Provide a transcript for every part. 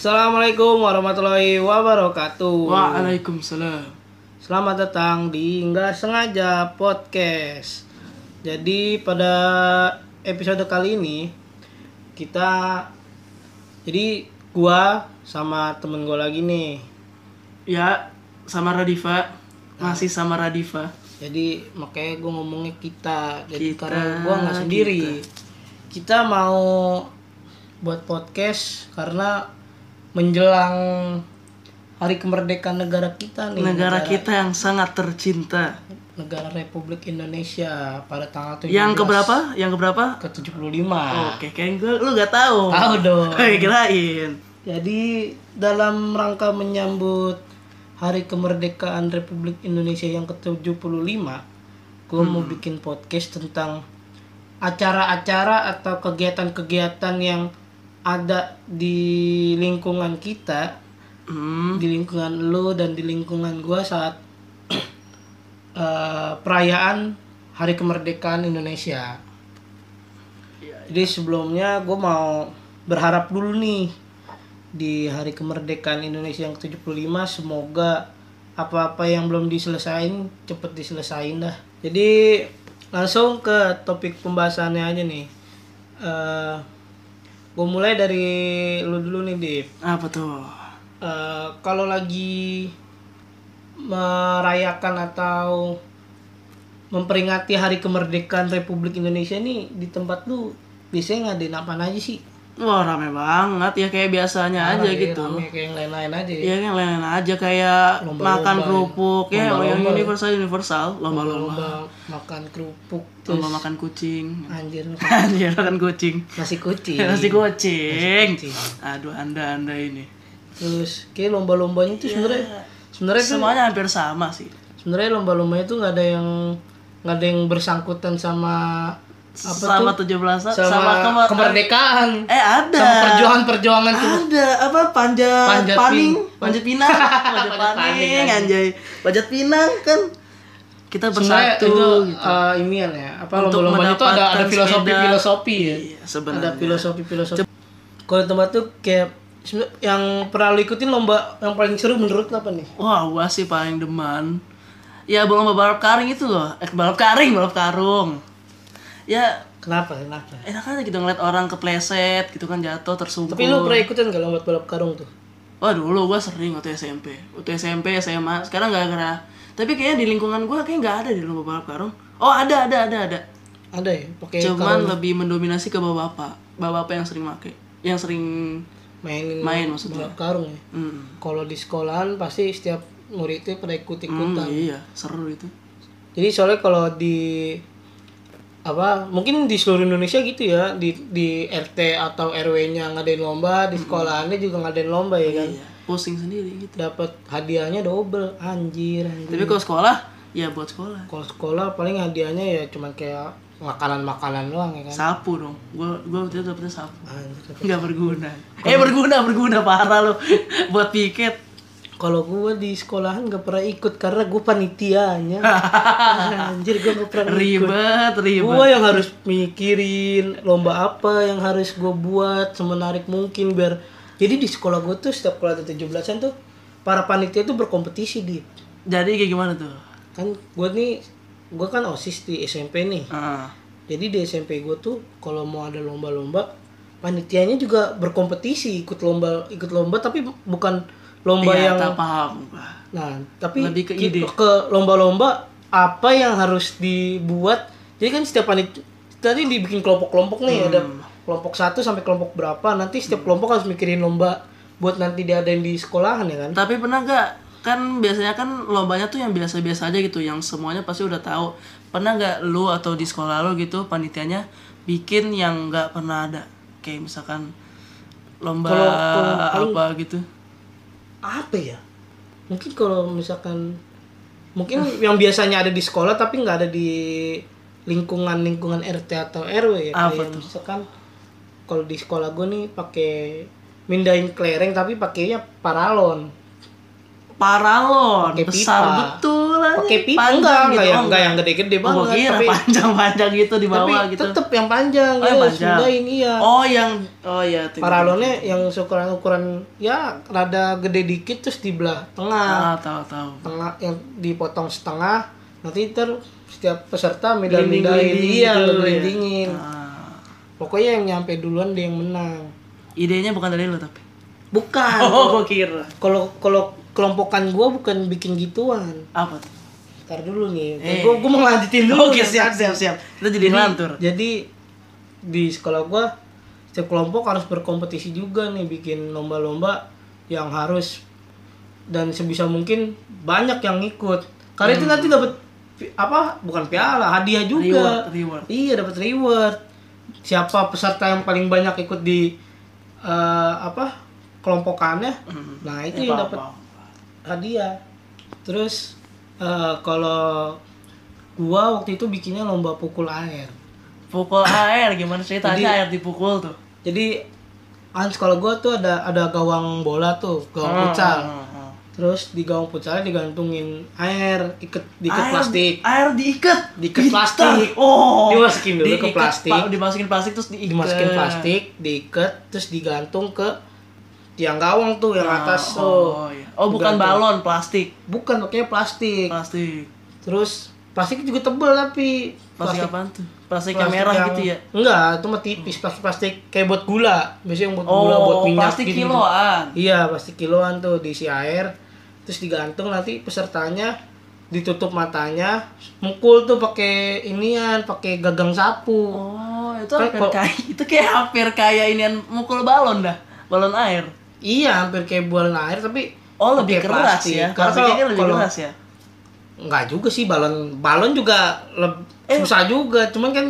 Assalamualaikum warahmatullahi wabarakatuh. Waalaikumsalam. Selamat datang di Nggak Sengaja Podcast. Jadi pada episode kali ini kita jadi gua sama temen gua lagi nih. Ya, sama Radifa. Masih sama Radifa. Jadi makanya gua ngomongnya kita. Jadi Kita, karena gua nggak sendiri. Kita. mau buat podcast karena menjelang hari kemerdekaan negara kita nih. Negara kita yang sangat tercinta. negara Republik Indonesia pada tanggal 17 Yang keberapa? Yang keberapa? ke 75 Oke, kayak gue lu gak tahu. tahu dong kirain. jadi dalam rangka menyambut hari kemerdekaan Republik Indonesia yang ke-75 gue mau bikin podcast tentang acara-acara atau kegiatan-kegiatan yang ada di lingkungan kita Hmm. di lingkungan lo dan di lingkungan gua saat eh, perayaan Hari Kemerdekaan Indonesia. Jadi sebelumnya gue mau berharap dulu nih di Hari Kemerdekaan Indonesia yang ke-75 semoga apa-apa yang belum diselesain cepet diselesain dah. Jadi langsung ke topik pembahasannya aja nih. Eh gue mulai dari lu dulu nih, Dip. Apa tuh? Eh, kalau lagi merayakan atau memperingati hari kemerdekaan Republik Indonesia nih di tempat lu biasanya ngadain apa aja sih? Wah, rame banget ya kayak biasanya aja gitu. rame kayak yang lain-lain aja. ya. Iya yang lain aja kayak Lomba-lomba makan kerupuk ya, yang Lomba-lomba ya. universal universal lomba-lomba Lomba makan kerupuk lomba terus makan kucing anjir anjir makan kucing nasi kucing. nasi kucing kucing. aduh anda anda ini Terus kayak lomba-lombanya tuh sebenarnya Iya. sebenarnya semuanya hampir sama sih sebenarnya lomba-lombanya tuh nggak ada yang nggak ada yang bersangkutan sama apa sama tuh 17 sama, sama, kemer- kemerdekaan. eh ada sama perjuangan-perjuangan tuh. ada apa panjat, Panjat paning pin- panjat pinang panjat Panjat paning anjay panjat pinang kan kita bersatu itu gitu. uh, inian ya apa Untuk lomba-lombanya itu ada ada filosofi sepeda. filosofi ya Iya, sebenarnya. ada filosofi filosofi kalau tempat tuh kayak yang pernah lu ikutin lomba yang paling seru menurut lu apa nih Wah, gua sih paling demen. Ya, lomba balap karung itu loh. Eh, balap karing, balap karung. Ya, kenapa kenapa enak aja gitu ngeliat orang kepleset gitu kan jatuh tersungkur. tapi lu pernah ikutin gak lomba balap karung tuh Wah, dulu gua sering waktu SMP. Waktu SMP, SMA, sekarang gak gara Tapi kayaknya di lingkungan gua kayak nggak ada di lomba balap karung. Oh, ada, ada, ada, ada. ada ya pakai Cuman lebih mendominasi ke bapak-bapak. Bapak-bapak yang sering make. Yang sering mainin main maksudnya. balap karung ya Hmm. kalau di sekolahan pasti setiap muridnya pada ikut ikutan iya, seru itu. Jadi soalnya kalau di apa mungkin di seluruh Indonesia gitu ya di di RT atau RW-nya ngadain lomba di sekolahannya juga ngadain lomba ya kan Iya, pusing sendiri gitu. dapat hadiahnya double anjir anjir Tapi kalau sekolah, ya buat sekolah. kalau sekolah paling hadiahnya ya cuman kayak makanan-makanan doang ya kan Sapu dong. Gua gua waktu itu dapetnya sapu. anjir Nggak berguna. Eh berguna, berguna parah lo. Buat piket. Kalau gue di sekolahan gak pernah ikut karena gue panitianya anjir gue gak pernah ikut Ribet, ribet. gue yang harus mikirin lomba apa yang harus gue buat semenarik mungkin biar jadi di sekolah gue tuh setiap ada 17-an tuh para panitia tuh berkompetisi di Jadi kayak gimana tuh? kan gue nih gue kan osis di SMP nih Ah. jadi di SMP gue tuh kalau mau ada lomba-lomba panitianya juga berkompetisi ikut lomba ikut lomba tapi bukan lomba Iya, yang tak paham. Nah, tapi Lebih ke ide. ke lomba-lomba apa yang harus dibuat. Jadi kan setiap panitia tadi dibikin kelompok-kelompok nih, ada Hmm. kelompok satu sampai kelompok berapa. Nanti setiap kelompok harus mikirin lomba buat nanti diadain di sekolahan ya kan. Tapi pernah gak? Kan biasanya kan lombanya tuh yang biasa-biasa aja gitu, yang semuanya pasti udah tahu. Pernah gak lu atau di sekolah lu gitu panitianya bikin yang nggak pernah ada? Kayak misalkan lomba kalau paling- apa gitu. Apa ya? Mungkin kalau misalkan mungkin yang biasanya ada di sekolah tapi nggak ada di lingkungan-lingkungan RT atau RW ya. Apa Kayak tuh? misalkan kalau di sekolah gue nih pakai mindahin kelereng tapi pakainya paralon. Paralon, Pakai besar pipa. betul. Pakai pipa panjang enggak gitu. enggak Oh, enggak yang gede-gede Oh, banget kira tapi panjang-panjang gitu di bawah tapi gitu. tetep yang panjang Oh, ya yang panjang. iya Oh, yang oh iya tuh. paralonnya yang ukuran ukuran ya rada gede dikit terus di belah tengah Ah, tahu tahu. tengah yang dipotong setengah nanti ter setiap peserta Gelinding-gelinding iya gitu, gelindingin Ah. pokoknya yang nyampe duluan dia yang menang Idenya bukan dari lu tapi. bukan Oh, kira. kalau kalau kelompokan gua bukan bikin gituan Apa tuh? Ntar dulu nih Eh. gua mau lanjutin dulu Oke, nih. siap siap siap. Kita jadi ngelantur. jadi di sekolah gua setiap kelompok harus berkompetisi juga nih bikin lomba-lomba yang harus dan sebisa mungkin banyak yang ikut karena itu nanti dapat apa bukan piala hadiah juga Reward, reward. iya dapat reward siapa peserta yang paling banyak ikut di eh, apa kelompokannya Hmm. nah Ya, itu yang dapat hadiah terus eh, kalau gua waktu itu bikinnya lomba pukul air Pukul air gimana ceritanya Jadi- air dipukul tuh? jadi kan sekolah gua tuh ada ada gawang bola tuh gawang futsal Hmm, hmm, hmm. terus di gawang futsalnya digantungin air iket diikat Air- plastik Air diikat. Diikat Kita. plastik. Oh. Dimasukin dulu ke Diikat, plastik. Dimasukin plastik terus diikat. dimasukin plastik diikat terus digantung ke tiang gawang tuh yang atas tuh Oh, iya. oh bukan Digantung. balon, plastik. bukan pokoknya plastik Plastik. terus plastik juga tebel tapi Plastik apaan tuh? Plastik, plastik yang merah yang- gitu ya? enggak itu mah tipis plastik plastik kayak buat gula biasanya yang buat Oh, gula buat minyak plastik gitu kiloan. iya plastik kiloan tuh diisi air terus digantung nanti pesertanya ditutup matanya mukul tuh pakai inian pakai gagang sapu Oh, itu Kayak hampir kayak itu kayak hampir kayak inian mukul balon dah. Balon air. Iya hampir kayak bulan air tapi Oh, lebih keras plastik. ya. karena kalau, lebih kalau keras ya. enggak juga sih balon balon juga leb- Eh. susah juga cuman kan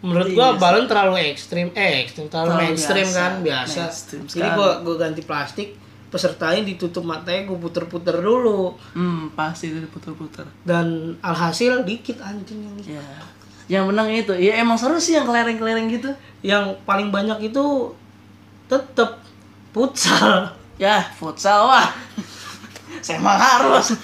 menurut Iya gua sih. balon terlalu ekstrim eh ekstrim terlalu Terlalu mainstream biasa. kan biasa Mainstream jadi gua gua ganti plastik pesertanya ditutup matanya gua puter-puter dulu Hmm, pasti itu diputer-puter. dan alhasil dikit anjing yang Ya. Yang menang itu. Ya emang seru sih yang kelereng-kelereng gitu. yang paling banyak itu tetep futsal Ya, futsal wah. Saya emang harus.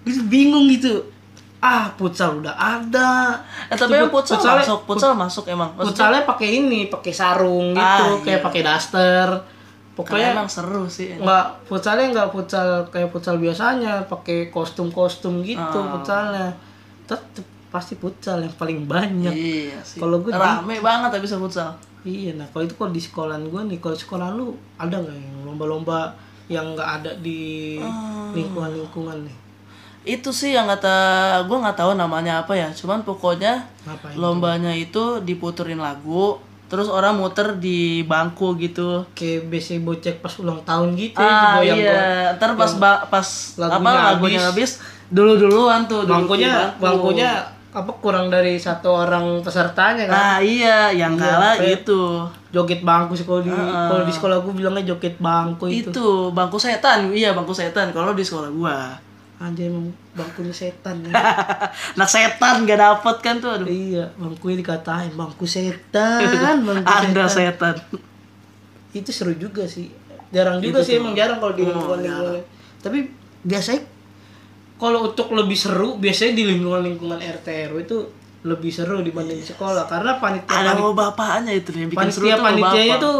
Gue bingung gitu ah futsal udah ada Eh, tapi yang futsal Futsalnya- masuk, futsal masuk emang. Maksudnya, futsalnya pakai ini pakai sarung gitu Ah, kayak iya. pakai daster karena pokoknya emang seru sih. nggak futsalnya nggak futsal kayak futsal biasanya pakai kostum kostum gitu Oh. futsalnya tetep pasti futsal yang paling banyak Iya sih. Kalau gue di- rame banget tapi futsal. Iya nah kalau itu kalau di sekolahan gue nih kalau sekolah lu ada nggak yang lomba-lomba yang nggak ada di Hmm. lingkungan lingkungan nih Itu sih yang kata gue nggak tahu namanya apa ya. Cuman pokoknya ngapain lombanya itu diputerin lagu, terus orang muter di bangku gitu. kayak BC bocek pas ulang tahun gitu Ah ya iya, ntar pas ba- pas lagunya apa lagunya habis. habis dulu duluan tuh bangkunya bangku. bangkunya apa kurang dari satu orang pesertanya kan Nah iya, yang Iya, kalah kayak- itu. joget bangku sih kalau di Ah. kalau di sekolah gue bilangnya joget bangku itu, Itu bangku setan, iya bangku setan kalau di sekolah gua. anjay emang bangkunya setan ya. Nah setan gak dapet kan tuh aduh. iya bangkunya dikatain bangku setan bangku Anda setan setan. itu seru juga sih jarang juga sih emang jarang kalau di lingkungan tapi biasanya kalau untuk lebih seru biasanya di lingkungan lingkungan RT RW itu lebih seru dibanding di sekolah karena panitia Ada bawa bapaknya itu yang bikin seru panitia tuh panitianya bapak. tuh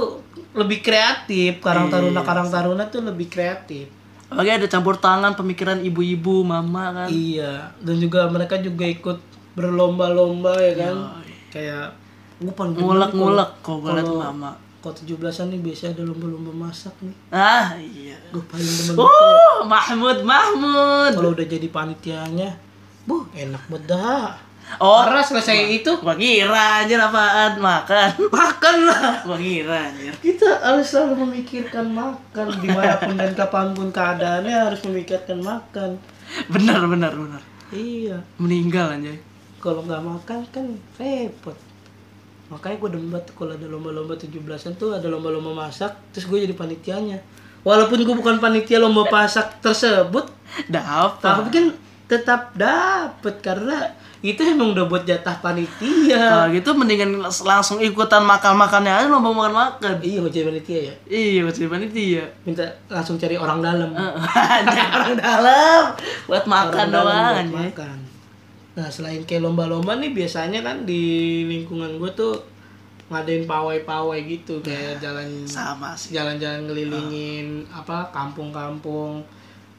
lebih kreatif karang taruna Iya. karang taruna tuh lebih kreatif Apalagi ada campur tangan pemikiran ibu-ibu, mama kan. iya dan juga mereka juga ikut berlomba-lomba ya kan kayak gue paling demen nih Ngulek-ngulek kok gue liat mama. Kalau tujuh belasan nih biasanya ada lomba-lomba masak nih Ah iya. gue paling demen Oh, Mahmud, Mahmud. kalau udah jadi panitianya bu enak banget dah Oh, karena selesai itu gua kira anjir apaan makan. makan lah Gua kira anjir. kita harus selalu memikirkan makan di mana pun dan kapan pun keadaannya harus memikirkan makan Benar, benar, benar. iya Meninggal anjay. kalau nggak makan kan repot makanya gue demen banget kalau ada lomba-lomba 17-an tuh ada lomba-lomba masak terus gue jadi panitianya. Walaupun gue bukan panitia lomba masak tersebut Dapat. tapi kan tetap dapet karena itu emang udah buat jatah panitia. Kalau gitu mendingan langsung ikutan makan-makannya aja lomba makan-makan. iya mau jadi panitia ya. Iya, buat jadi panitia. minta langsung cari orang dalam. Orang dalam. Buat makan Orang dalam doang buat makan nah selain kayak lomba-lomba nih biasanya kan di lingkungan gue tuh ngadain pawai-pawai gitu kayak jalan Sama sih. jalan-jalan ngelilingin apa kampung-kampung.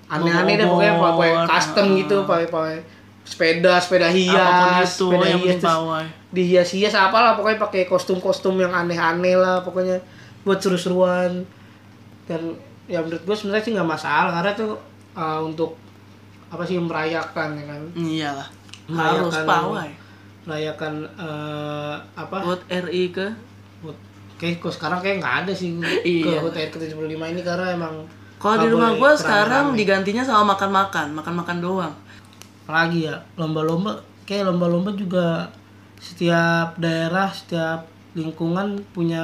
Aneh-aneh deh pokoknya pawai custom gitu pawai-pawai. Sepeda sepeda Apa pun hias itu sepeda yang hias pawai. dihias-hias apa lah pokoknya pakai kostum-kostum yang aneh-aneh lah pokoknya buat seru-seruan. Dan ya menurut gue sebenarnya sih nggak masalah karena tuh uh, untuk apa sih merayakan ya kan? Iyalah. Harus pawai. merayakan uh, apa Buat RI ke kayak kok sekarang kayak nggak ada sih Iya. ke HUT RI ke 75 ini karena emang Kalau di rumah rame-rame. sekarang digantinya sama makan-makan, makan-makan doang. apalagi ya lomba-lomba kayak lomba-lomba juga setiap daerah setiap lingkungan punya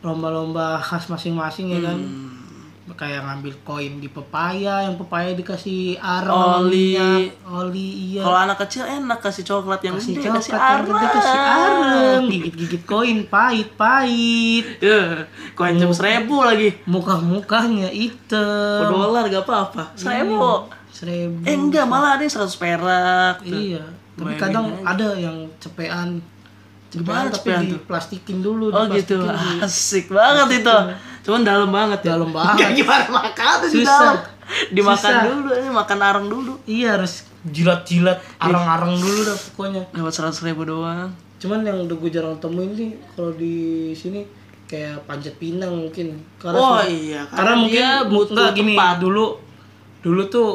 lomba-lomba khas masing-masing ya kan Hmm. Kayak ngambil koin di pepaya yang pepaya dikasih arang Oli. minyak, oli iya Kalau anak kecil enak kasih coklat yang kasih gede, coklat kasih arang. gede kasih arang gigit-gigit koin pahit-pahit Ya, koin cuma seribu lagi. muka-mukanya Per hitam dolar gak apa-apa. Seribu. seribu Eh enggak, malah ada yang 100 perak. tuh. Iya, tapi Bayangin kadang ada yang cepean. Gimana Cepean tapi cepean tuh? diplastikin dulu, Oh gitu, di- asik banget itu. Cuman dalam banget ya. Dalam banget. Gimana makan tuh di dalam? Dimakan Susah. dulu, ini makan arang dulu. Iya harus jilat-jilat arang-arang dulu dah pokoknya. Dapat seratus ribu doang. Cuman yang udah gue jarang temuin sih kalau di sini kayak panjat pinang mungkin. Karena Oh iya, karena mungkin dia butuh enggak gini dulu dulu tuh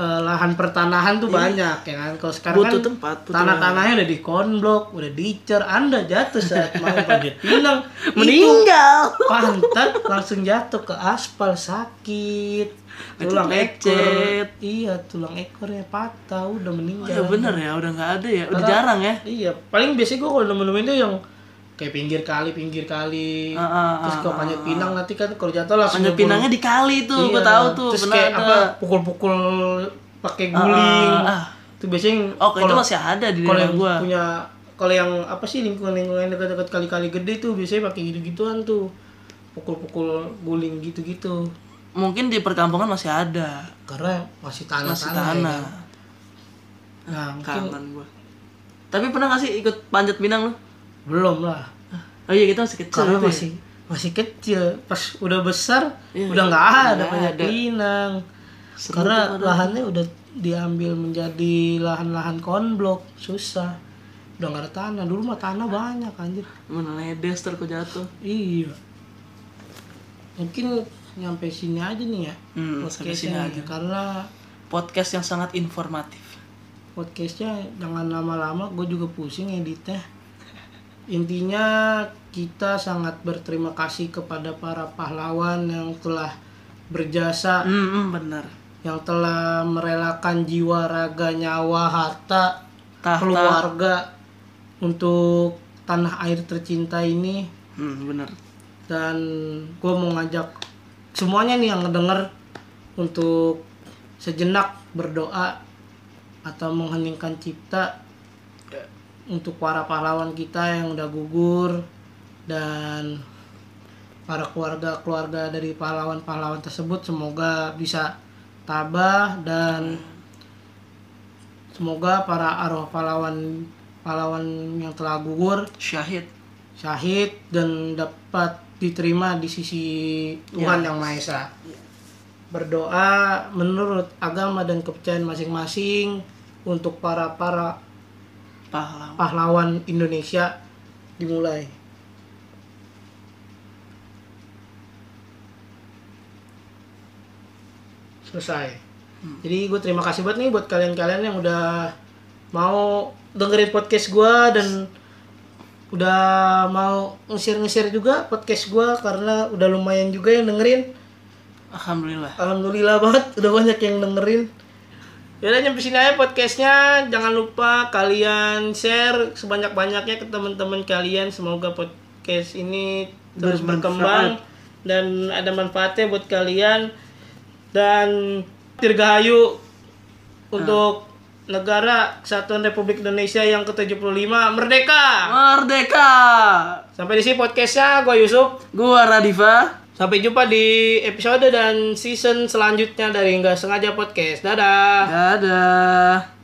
eh, lahan pertanahan tuh banyak ya kan. Kalau sekarang Butuh kan tempat, butuh tanah-tanahnya udah di konblok, udah dicer. Anda jatuh saat mau panjat pinang, Meninggal. pantat langsung jatuh ke aspal sakit. Tulang ekor, iya tulang ekornya patah, udah Oh, meninggal. ya bener ya, udah nggak ada ya, udah Karena- jarang ya. Iya, paling biasanya gue kalau nemen-nemen itu yang kayak pinggir kali, pinggir kali. Ah, ah, terus ah, kalau panjat pinang nanti kan kalau jatuh langsung Panjat pinangnya di kali tuh, Iya, gua tahu tuh, Terus kayak ada. apa pukul-pukul pakai guling. Ah, ah. Itu biasanya Oh, itu kalau- masih ada di kalau yang gua. punya kalau yang apa sih lingkungan-lingkungan dekat-dekat kali-kali gede tuh biasanya pakai gitu-gituan tuh. Pukul-pukul guling gitu-gitu. Mungkin di perkampungan masih ada. Karena masih tanah Masih tanah. tanah. Nah, mungkin Kangen gua. Tapi pernah gak sih ikut panjat pinang lu? Belum lah. Oh iya kita masih kecil karena gitu ya? masih masih kecil pas udah besar Iya, udah nggak ada nggak banyak ada. pinang karena lahannya udah diambil menjadi lahan-lahan konblok susah udah nggak ada tanah dulu mah tanah banyak anjir Mana ledes terus jatuh. iya mungkin nyampe sini aja nih ya Hmm, sampai sini aja. karena Podcast yang sangat informatif. podcastnya jangan lama-lama gue juga pusing editnya intinya kita sangat berterima kasih kepada para pahlawan yang telah berjasa hmm, benar. yang telah merelakan jiwa raga nyawa harta Tahta. keluarga untuk tanah air tercinta ini Hmm, benar. dan gue mau ngajak semuanya nih yang ngedenger untuk sejenak berdoa atau mengheningkan cipta untuk para pahlawan kita yang udah gugur dan para keluarga-keluarga dari pahlawan-pahlawan tersebut semoga bisa tabah dan semoga para arwah pahlawan pahlawan yang telah gugur Syahid. syahid dan dapat diterima di sisi Tuhan yang Maha Esa. Berdoa menurut agama dan kepercayaan masing-masing untuk para para Pahlawan. pahlawan Indonesia dimulai. Selesai. Jadi gue terima kasih banget nih buat kalian-kalian yang udah mau dengerin podcast gue dan udah mau nge-share-nge-share juga podcast gue karena udah lumayan juga yang dengerin. Alhamdulillah. Alhamdulillah banget udah banyak yang dengerin. Yaudah nyampe sini aja podcastnya. Jangan lupa kalian share sebanyak-banyaknya ke teman-teman kalian. Semoga podcast ini terus Bermanfaat. berkembang dan ada manfaatnya buat kalian. Dan Dirgahayu untuk negara Kesatuan Republik Indonesia yang ke-75 merdeka. Merdeka. Sampai di sini podcastnya gue Yusuf. Gua Radifa. Sampai jumpa di episode dan season selanjutnya dari Nggak Sengaja Podcast. Dadah. Dadah.